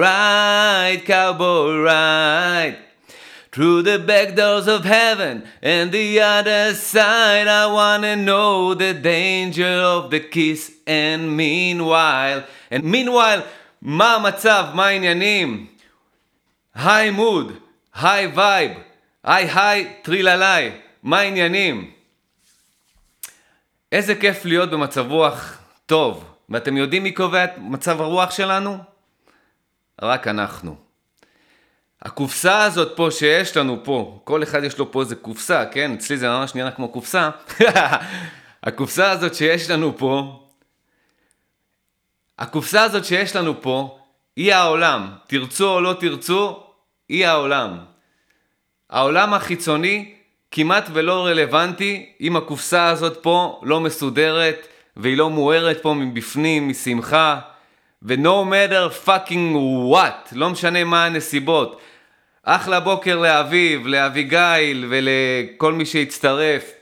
ride, cowboy ride. Through the back doors of heaven and the other side, I wanna know the danger of the kiss. And meanwhile, and meanwhile, מה המצב? מה העניינים? היי מוד, היי וייב, היי היי טרילליי, מה העניינים? איזה כיף להיות במצב רוח טוב. ואתם יודעים מי קובע את מצב הרוח שלנו? רק אנחנו. הקופסה הזאת פה שיש לנו פה, כל אחד יש לו פה איזה קופסה, כן? אצלי זה ממש נראה כמו קופסה. הקופסה הזאת שיש לנו פה, הקופסה הזאת שיש לנו פה, היא העולם. תרצו או לא תרצו, היא העולם. העולם החיצוני כמעט ולא רלוונטי אם הקופסה הזאת פה לא מסודרת והיא לא מוארת פה מבפנים, משמחה. ו-no matter fucking what, לא משנה מה הנסיבות. אחלה בוקר לאביב, לאביגיל ולכל מי שהצטרף.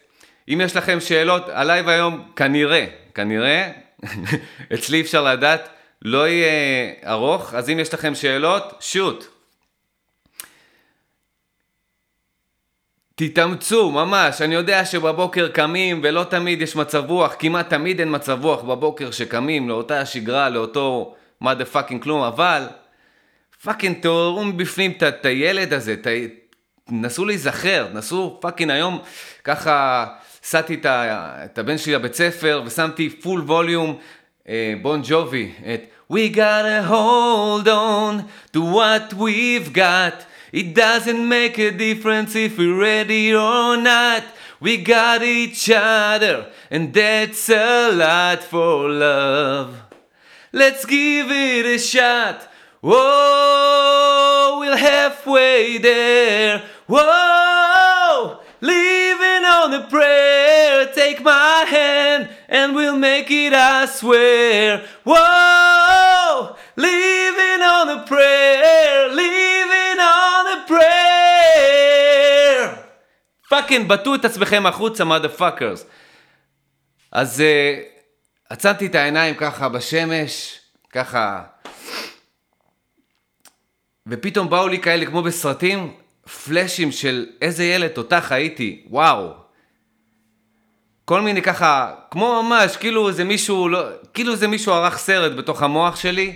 אם יש לכם שאלות, הלייב היום כנראה, כנראה, אצלי אפשר לדעת, לא יהיה ארוך, אז אם יש לכם שאלות, shoot. תתאמצו, ממש. אני יודע שבבוקר קמים ולא תמיד יש מצב רוח, כמעט תמיד אין מצב רוח בבוקר שקמים לאותה שגרה, לאותו מה the fucking כלום, אבל fucking תעוררו מבפנים את הילד הזה, ת... נסו להיזכר, נסו fucking היום ככה הסעתי את, את הבן שלי לבית ספר ושמתי full volume בון ג'ובי, את We gotta hold on to what we've got It doesn't make a difference if we're ready or not. We got each other and that's a lot for love. Let's give it a shot. Whoa, we're halfway there. Whoa, living on a prayer. Take my hand and we'll make it I swear. Whoa, fucking בטו את עצמכם החוצה, mother fuckers. אז אה, עצמתי את העיניים ככה בשמש, ככה... ופתאום באו לי כאלה, כמו בסרטים, פלאשים של איזה ילד תותח הייתי, וואו. כל מיני ככה, כמו ממש, כאילו זה מישהו, לא, כאילו זה מישהו ערך סרט בתוך המוח שלי,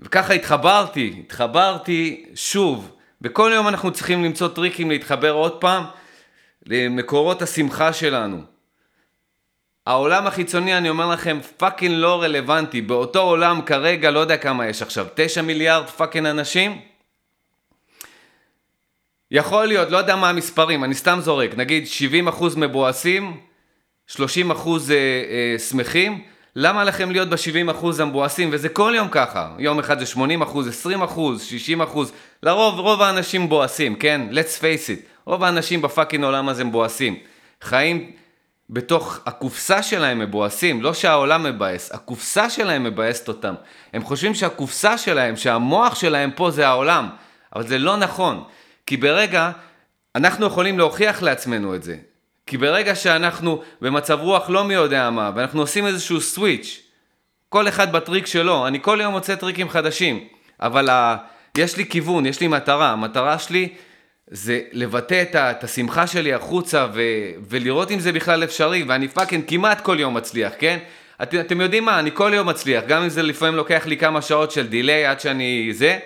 וככה התחברתי, התחברתי שוב. וכל יום אנחנו צריכים למצוא טריקים להתחבר עוד פעם למקורות השמחה שלנו. העולם החיצוני, אני אומר לכם, fucking לא רלוונטי. באותו עולם כרגע, לא יודע כמה יש עכשיו, 9 מיליארד fucking אנשים? יכול להיות, לא יודע מה המספרים, אני סתם זורק, נגיד 70% מבואסים, 30% אה, אה, שמחים, למה לכם להיות ב-70% המבואסים? וזה כל יום ככה, יום אחד זה 80%, 20%, 60%, לרוב, רוב האנשים בואסים, כן? let's face it, רוב האנשים בפאקינג עולם הזה מבואסים. חיים בתוך הקופסה שלהם מבואסים, לא שהעולם מבאס, הקופסה שלהם מבאסת אותם. הם חושבים שהקופסה שלהם, שהמוח שלהם פה זה העולם, אבל זה לא נכון. כי ברגע, אנחנו יכולים להוכיח לעצמנו את זה. כי ברגע שאנחנו במצב רוח לא מי יודע מה, ואנחנו עושים איזשהו סוויץ', כל אחד בטריק שלו, אני כל יום מוצא טריקים חדשים, אבל ה... יש לי כיוון, יש לי מטרה, המטרה שלי זה לבטא את, ה... את השמחה שלי החוצה ו... ולראות אם זה בכלל אפשרי, ואני fucking כמעט כל יום מצליח, כן? את... אתם יודעים מה, אני כל יום מצליח, גם אם זה לפעמים לוקח לי כמה שעות של delay עד שאני זה,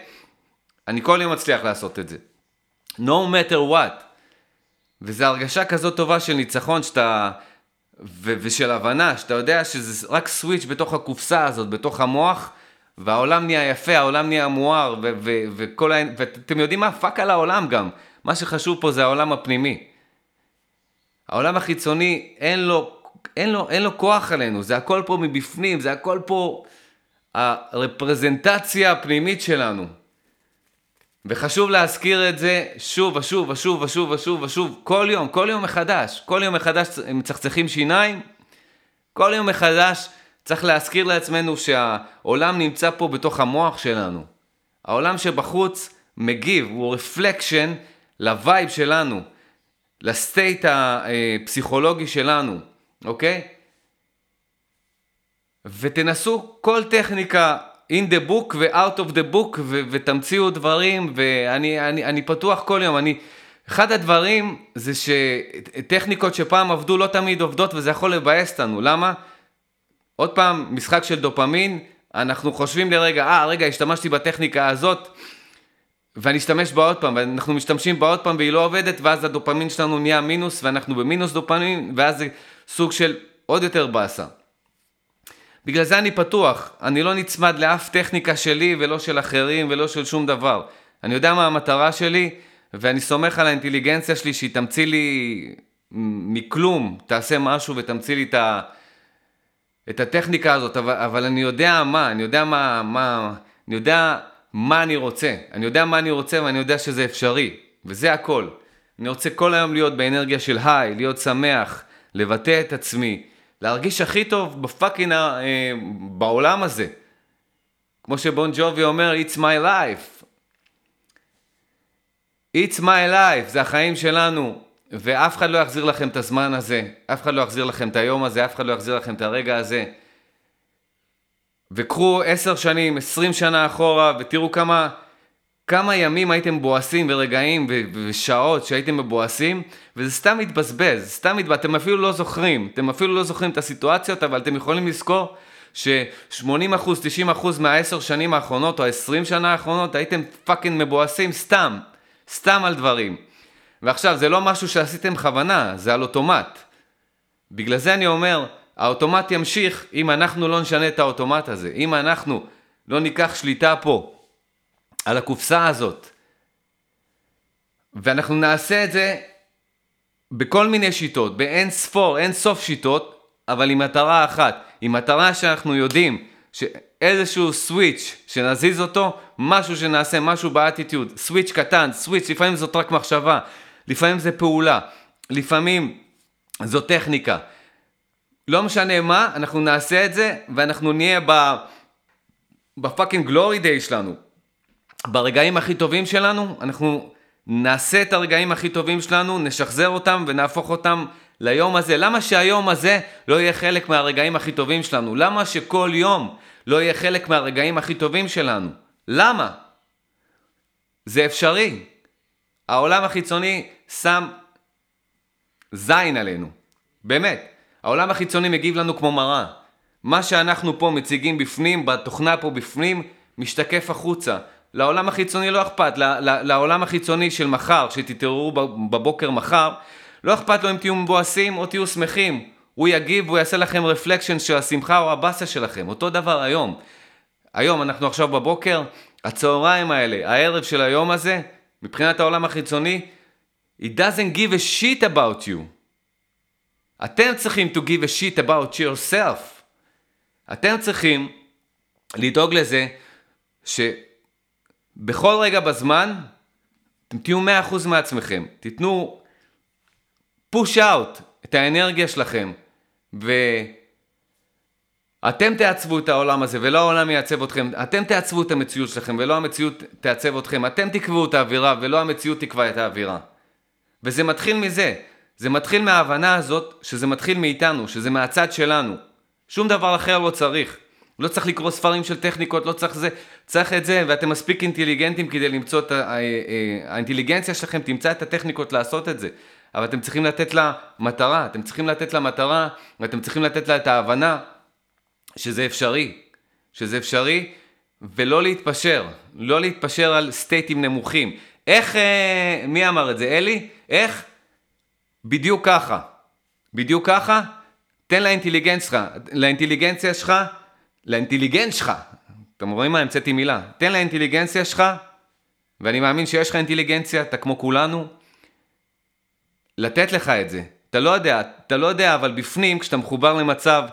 אני כל יום מצליח לעשות את זה. no matter what. וזו הרגשה כזאת טובה של ניצחון שאתה... ו- ושל הבנה, שאתה יודע שזה רק switch בתוך הקופסה הזאת, בתוך המוח, והעולם נהיה יפה, העולם נהיה מואר, ו- ו-. ואתם יודעים מה? fuck על העולם גם. מה שחשוב פה זה העולם הפנימי. העולם החיצוני, אין לו, אין לו, אין לו כוח עלינו, זה הכל פה מבפנים, זה הכל פה הרפרזנטציה הפנימית שלנו. וחשוב להזכיר את זה שוב ושוב ושוב ושוב ושוב ושוב, כל יום, כל יום מחדש, כל יום מחדש מצחצחים שיניים, כל יום מחדש צריך להזכיר לעצמנו שהעולם נמצא פה בתוך המוח שלנו. העולם שבחוץ מגיב, הוא reflection ל vibe שלנו, ל state הפסיכולוגי שלנו, אוקיי? ותנסו כל טכניקה in the book ו-out of the book ו- ותמציאו דברים ואני אני, אני פתוח כל יום, אני... אחד הדברים זה שטכניקות שפעם עבדו לא תמיד עובדות וזה יכול לבאס אותנו, למה? עוד פעם, משחק של דופמין, אנחנו חושבים לרגע, אה, רגע, השתמשתי בטכניקה הזאת, ואני אשתמש בה עוד פעם, ואנחנו משתמשים בה עוד פעם והיא לא עובדת, ואז הדופמין שלנו נהיה מינוס, ואנחנו במינוס דופמין, ואז זה סוג של עוד יותר באסה. בגלל זה אני פתוח, אני לא נצמד לאף טכניקה שלי ולא של אחרים ולא של שום דבר. אני יודע מה המטרה שלי, ואני סומך על האינטליגנציה שלי שהיא תמציא לי מכלום, תעשה משהו ותמציא לי את, ה, את הטכניקה הזאת, אבל, אבל אני יודע מה, אני יודע מה, מה, אני יודע מה אני רוצה, אני יודע מה אני רוצה ואני יודע שזה אפשרי, וזה הכל. אני רוצה כל היום להיות באנרגיה של היי, להיות שמח, לבטא את עצמי, להרגיש הכי טוב בפאקינג, אה, בעולם הזה. כמו שבון ג'ובי אומר, It's my life. It's my life, זה החיים שלנו, ואף אחד לא יחזיר לכם את הזמן הזה, אף אחד לא יחזיר לכם את היום הזה, אף אחד לא יחזיר לכם את הרגע הזה. וקחו עשר שנים, עשרים שנה אחורה, ותראו כמה, כמה ימים הייתם מבואסים ורגעים ו- ושעות שהייתם מבואסים, וזה סתם מתבזבז, סתם מתבזבז, אתם אפילו לא זוכרים, אתם אפילו לא זוכרים את הסיטואציות, אבל אתם יכולים לזכור ש-80%, 90% מהעשר שנים האחרונות, או ה-20 שנה האחרונות, הייתם פאקינג מבואסים סתם, סתם על דברים. ועכשיו, זה לא משהו שעשיתם בכוונה, זה על אוטומט. בגלל זה אני אומר, האוטומט ימשיך אם אנחנו לא נשנה את האוטומט הזה, אם אנחנו לא ניקח שליטה פה על הקופסה הזאת, ואנחנו נעשה את זה בכל מיני שיטות, באין ספור, אין סוף שיטות, אבל עם מטרה אחת, עם מטרה שאנחנו יודעים שאיזשהו סוויץ' שנזיז אותו, משהו שנעשה, משהו באטיטיוד, סוויץ' קטן, סוויץ', לפעמים זאת רק מחשבה, לפעמים זה פעולה, לפעמים זו טכניקה. לא משנה מה, אנחנו נעשה את זה, ואנחנו נהיה ב... בפאקינג גלורי דיי שלנו. ברגעים הכי טובים שלנו, אנחנו נעשה את הרגעים הכי טובים שלנו, נשחזר אותם ונהפוך אותם ליום הזה. למה שהיום הזה לא יהיה חלק מהרגעים הכי טובים שלנו? למה שכל יום לא יהיה חלק מהרגעים הכי טובים שלנו? למה? זה אפשרי. העולם החיצוני שם זין עלינו. באמת. העולם החיצוני מגיב לנו כמו מראה. מה שאנחנו פה מציגים בפנים, בתוכנה פה בפנים, משתקף החוצה. לעולם החיצוני לא אכפת, לעולם החיצוני של מחר, שתתעוררו בבוקר מחר, לא אכפת לו אם תהיו מבואסים או תהיו שמחים. הוא יגיב והוא יעשה לכם רפלקשן של השמחה או הבאסה שלכם. אותו דבר היום. היום, אנחנו עכשיו בבוקר, הצהריים האלה, הערב של היום הזה, מבחינת העולם החיצוני, it doesn't give a shit about you. אתם צריכים to give a shit about yourself. אתם צריכים לדאוג לזה שבכל רגע בזמן אתם תהיו 100% מעצמכם. תיתנו push out את האנרגיה שלכם ואתם תעצבו את העולם הזה ולא העולם יעצב אתכם. אתם תעצבו את המציאות שלכם ולא המציאות תעצב אתכם. אתם תקבעו את האווירה ולא המציאות תקבע את האווירה. וזה מתחיל מזה. זה מתחיל מההבנה הזאת שזה מתחיל מאיתנו, שזה מהצד שלנו. שום דבר אחר לא צריך. לא צריך לקרוא ספרים של טכניקות, לא צריך זה, צריך את זה, ואתם מספיק אינטליגנטים כדי למצוא את ה... האינטליגנציה שלכם תמצא את הטכניקות לעשות את זה. אבל אתם צריכים לתת לה מטרה, אתם צריכים לתת לה מטרה, ואתם צריכים לתת לה את ההבנה שזה אפשרי. שזה אפשרי, ולא להתפשר. לא להתפשר על סטייטים נמוכים. איך, אה, מי אמר את זה? אלי? איך? בדיוק ככה. בדיוק ככה, תן לאינטליגנציה שלך, לאינטליגנציה שלך, לאינטליגנט שלך, אתם רואים מה? המצאתי מילה. תן לאינטליגנציה שלך, ואני מאמין שיש לך אינטליגנציה, אתה כמו כולנו, לתת לך את זה. אתה לא יודע, אתה לא יודע, אבל בפנים, כשאתה מחובר למצב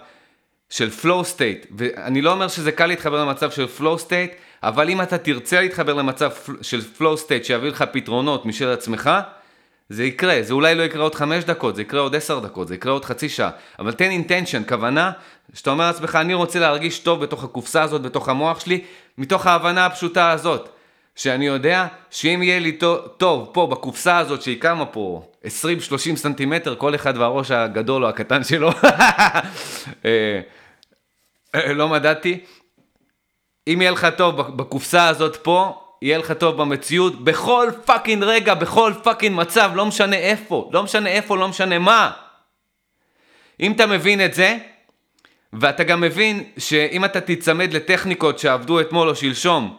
של flow state, ואני לא אומר שזה קל להתחבר למצב של flow state, אבל אם אתה תרצה להתחבר למצב של flow state שיביא לך פתרונות משל עצמך, זה יקרה, זה אולי לא יקרה עוד חמש דקות, זה יקרה עוד עשר דקות, זה יקרה עוד חצי שעה, אבל תן אינטנשן, כוונה, שאתה אומר לעצמך, אני רוצה להרגיש טוב בתוך הקופסה הזאת, בתוך המוח שלי, מתוך ההבנה הפשוטה הזאת, שאני יודע שאם יהיה לי טוב, פה בקופסה הזאת שהיא כמה פה 20-30 סנטימטר, כל אחד והראש הגדול או הקטן שלו, אה, אה, לא מדדתי, אם יהיה לך טוב בקופסה הזאת פה, יהיה לך טוב במציאות, בכל fucking רגע, בכל fucking מצב, לא משנה איפה, לא משנה איפה, לא משנה מה. אם אתה מבין את זה, ואתה גם מבין שאם אתה תיצמד לטכניקות שעבדו אתמול או שלשום,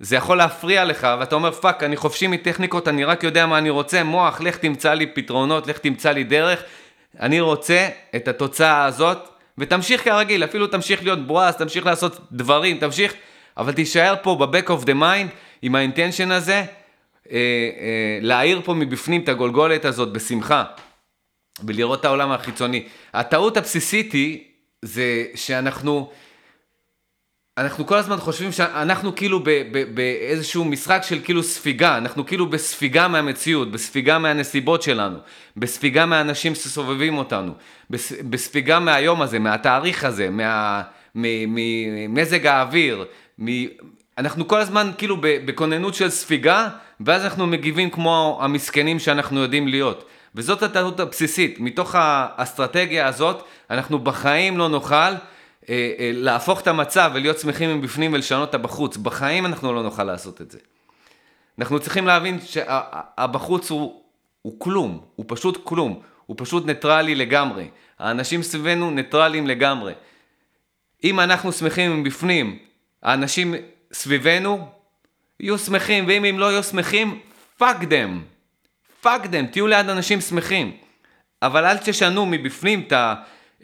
זה יכול להפריע לך, ואתה אומר fuck, אני חופשי מטכניקות, אני רק יודע מה אני רוצה, מוח, לך תמצא לי פתרונות, לך תמצא לי דרך, אני רוצה את התוצאה הזאת, ותמשיך כרגיל, אפילו תמשיך להיות בועז, תמשיך לעשות דברים, תמשיך, אבל תישאר פה ב-back of the mind עם ה intention הזה, אה, אה, להאיר פה מבפנים את הגולגולת הזאת בשמחה, ולראות את העולם החיצוני. הטעות הבסיסית היא, זה שאנחנו, אנחנו כל הזמן חושבים שאנחנו כאילו באיזשהו משחק של כאילו ספיגה, אנחנו כאילו בספיגה מהמציאות, בספיגה מהנסיבות שלנו, בספיגה מהאנשים שסובבים אותנו, בספיגה מהיום הזה, מהתאריך הזה, מה, ממזג האוויר. אנחנו כל הזמן כאילו בכוננות של ספיגה, ואז אנחנו מגיבים כמו המסכנים שאנחנו יודעים להיות. וזאת הטעות הבסיסית, מתוך האסטרטגיה הזאת, אנחנו בחיים לא נוכל אה, אה, להפוך את המצב ולהיות שמחים מבפנים ולשנות את הבחוץ. בחיים אנחנו לא נוכל לעשות את זה. אנחנו צריכים להבין שהבחוץ הוא, הוא כלום, הוא פשוט כלום, הוא פשוט ניטרלי לגמרי. האנשים סביבנו ניטרליים לגמרי. אם אנחנו שמחים מבפנים, האנשים סביבנו יהיו שמחים, ואם הם לא יהיו שמחים, fuck them. fuck them, תהיו ליד אנשים שמחים. אבל אל תשנו מבפנים את ה...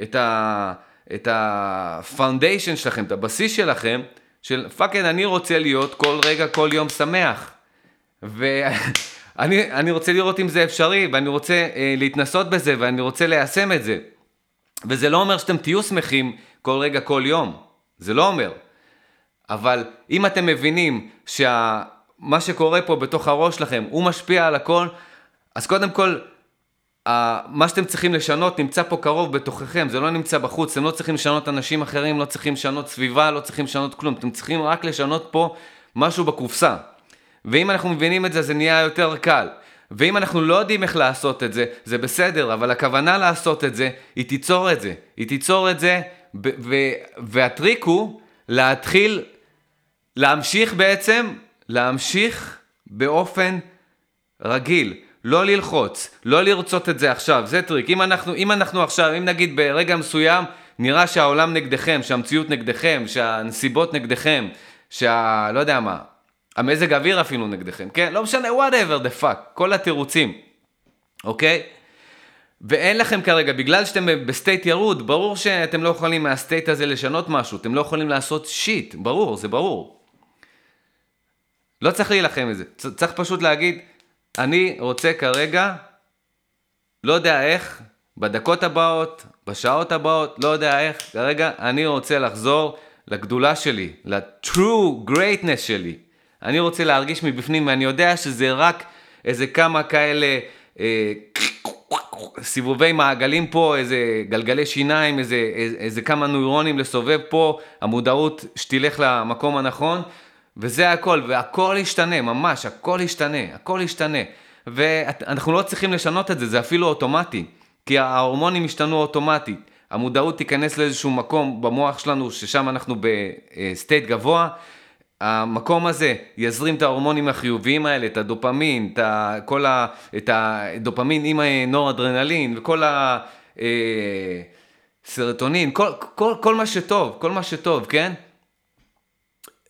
את ה את ה foundation שלכם, את הבסיס שלכם, של fucking אני רוצה להיות כל רגע, כל יום שמח. ואני רוצה לראות אם זה אפשרי, ואני רוצה אה, להתנסות בזה, ואני רוצה ליישם את זה. וזה לא אומר שאתם תהיו שמחים כל רגע, כל יום. זה לא אומר. אבל אם אתם מבינים שמה שקורה פה בתוך הראש שלכם, הוא משפיע על הכל, אז קודם כל, מה שאתם צריכים לשנות נמצא פה קרוב בתוככם, זה לא נמצא בחוץ, אתם לא צריכים לשנות אנשים אחרים, לא צריכים לשנות סביבה, לא צריכים לשנות כלום, אתם צריכים רק לשנות פה משהו בקופסה. ואם אנחנו מבינים את זה, זה נהיה יותר קל. ואם אנחנו לא יודעים איך לעשות את זה, זה בסדר, אבל הכוונה לעשות את זה, היא תיצור את זה. היא תיצור את זה, והטריק הוא להתחיל, להמשיך בעצם, להמשיך באופן רגיל. לא ללחוץ, לא לרצות את זה עכשיו, זה טריק. אם אנחנו, אם אנחנו עכשיו, אם נגיד ברגע מסוים נראה שהעולם נגדכם, שהמציאות נגדכם, שהנסיבות נגדכם, שה... לא יודע מה, המזג האוויר אפילו נגדכם, כן? לא משנה, whatever the fuck, כל התירוצים, אוקיי? ואין לכם כרגע, בגלל שאתם ב state ירוד, ברור שאתם לא יכולים מה state הזה לשנות משהו, אתם לא יכולים לעשות shit, ברור, זה ברור. לא צריך להילחם בזה, צריך פשוט להגיד, אני רוצה כרגע, לא יודע איך, בדקות הבאות, בשעות הבאות, לא יודע איך, כרגע אני רוצה לחזור לגדולה שלי, ל-true greatness שלי. אני רוצה להרגיש מבפנים, ואני יודע שזה רק איזה כמה כאלה אה, סיבובי מעגלים פה, איזה גלגלי שיניים, איזה, איזה, איזה כמה נוירונים לסובב פה, המודעות שתלך למקום הנכון. וזה הכל, והכל ישתנה, ממש, הכל ישתנה, הכל ישתנה. ואנחנו לא צריכים לשנות את זה, זה אפילו אוטומטי. כי ההורמונים ישתנו אוטומטית. המודעות תיכנס לאיזשהו מקום במוח שלנו, ששם אנחנו ב state גבוה. המקום הזה יזרים את ההורמונים החיוביים האלה, את הדופמין, את, כל ה, את הדופמין עם הנור-אדרנלין וכל הסרטונין, כל, כל, כל מה שטוב, כל מה שטוב, כן?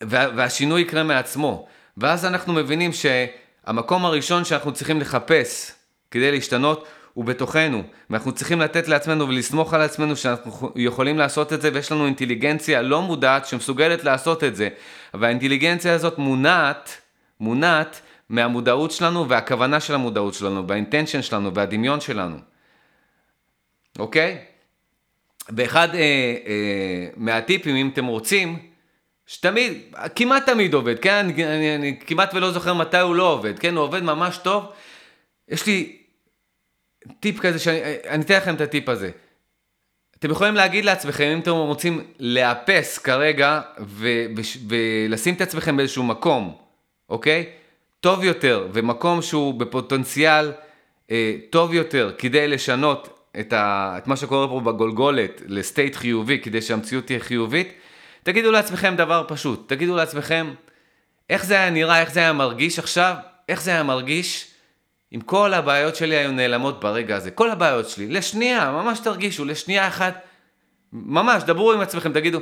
והשינוי יקרה מעצמו. ואז אנחנו מבינים שהמקום הראשון שאנחנו צריכים לחפש כדי להשתנות הוא בתוכנו, ואנחנו צריכים לתת לעצמנו ולסמוך על עצמנו שאנחנו יכולים לעשות את זה ויש לנו אינטליגנציה לא מודעת שמסוגלת לעשות את זה. והאינטליגנציה הזאת מונעת, מונעת מהמודעות שלנו והכוונה של המודעות שלנו, והאינטנשן שלנו והדמיון שלנו. אוקיי? ואחד אה, אה, מהטיפים, אם אתם רוצים, שתמיד, כמעט תמיד עובד, כן? אני, אני, אני כמעט ולא זוכר מתי הוא לא עובד, כן? הוא עובד ממש טוב. יש לי טיפ כזה, שאני אתן לכם את הטיפ הזה. אתם יכולים להגיד לעצמכם, אם אתם רוצים לאפס כרגע ו- ו- ולשים את עצמכם באיזשהו מקום, אוקיי? טוב יותר, ומקום שהוא בפוטנציאל אה, טוב יותר כדי לשנות את, ה- את מה שקורה פה בגולגולת לסטייט חיובי, כדי שהמציאות תהיה חיובית, תגידו לעצמכם דבר פשוט, תגידו לעצמכם, איך זה היה נראה, איך זה היה מרגיש עכשיו, איך זה היה מרגיש אם כל הבעיות שלי היו נעלמות ברגע הזה, כל הבעיות שלי, לשנייה, ממש תרגישו, לשנייה אחת, ממש, דברו עם עצמכם, תגידו,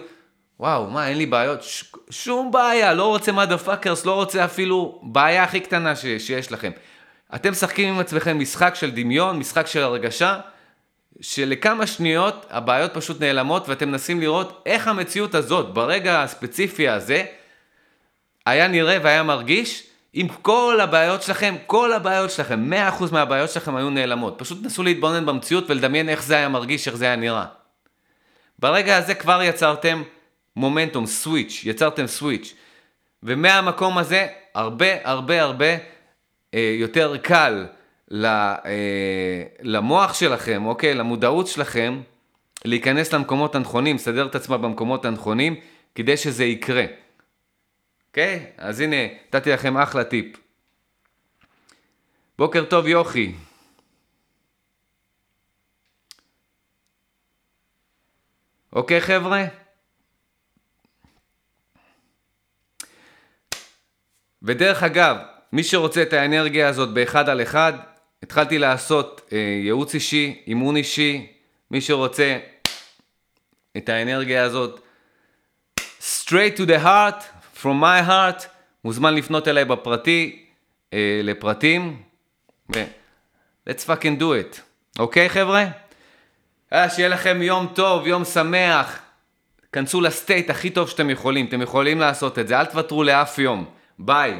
וואו, מה, אין לי בעיות? ש- שום בעיה, לא רוצה mother fuckers, לא רוצה אפילו בעיה הכי קטנה ש- שיש לכם. אתם משחקים עם עצמכם משחק של דמיון, משחק של הרגשה, שלכמה שניות הבעיות פשוט נעלמות ואתם מנסים לראות איך המציאות הזאת, ברגע הספציפי הזה, היה נראה והיה מרגיש אם כל הבעיות שלכם, כל הבעיות שלכם, 100% מהבעיות שלכם היו נעלמות. פשוט נסו להתבונן במציאות ולדמיין איך זה היה מרגיש, איך זה היה נראה. ברגע הזה כבר יצרתם מומנטום, סוויץ', יצרתם סוויץ'. ומהמקום הזה, הרבה הרבה הרבה אה, יותר קל למוח שלכם, אוקיי? למודעות שלכם, להיכנס למקומות הנכונים, לסדר את עצמה במקומות הנכונים, כדי שזה יקרה. אוקיי? אז הנה, נתתי לכם אחלה טיפ. בוקר טוב יוכי. אוקיי חבר'ה? ודרך אגב, מי שרוצה את האנרגיה הזאת באחד על אחד, התחלתי לעשות אה, ייעוץ אישי, אימון אישי, מי שרוצה את האנרגיה הזאת, straight to the heart, from my heart, מוזמן לפנות אליי בפרטי, אה, לפרטים, ו- let's fucking do it, אוקיי חבר'ה? אה, שיהיה לכם יום טוב, יום שמח, כנסו לסטייט הכי טוב שאתם יכולים, אתם יכולים לעשות את זה, אל תוותרו לאף יום, ביי.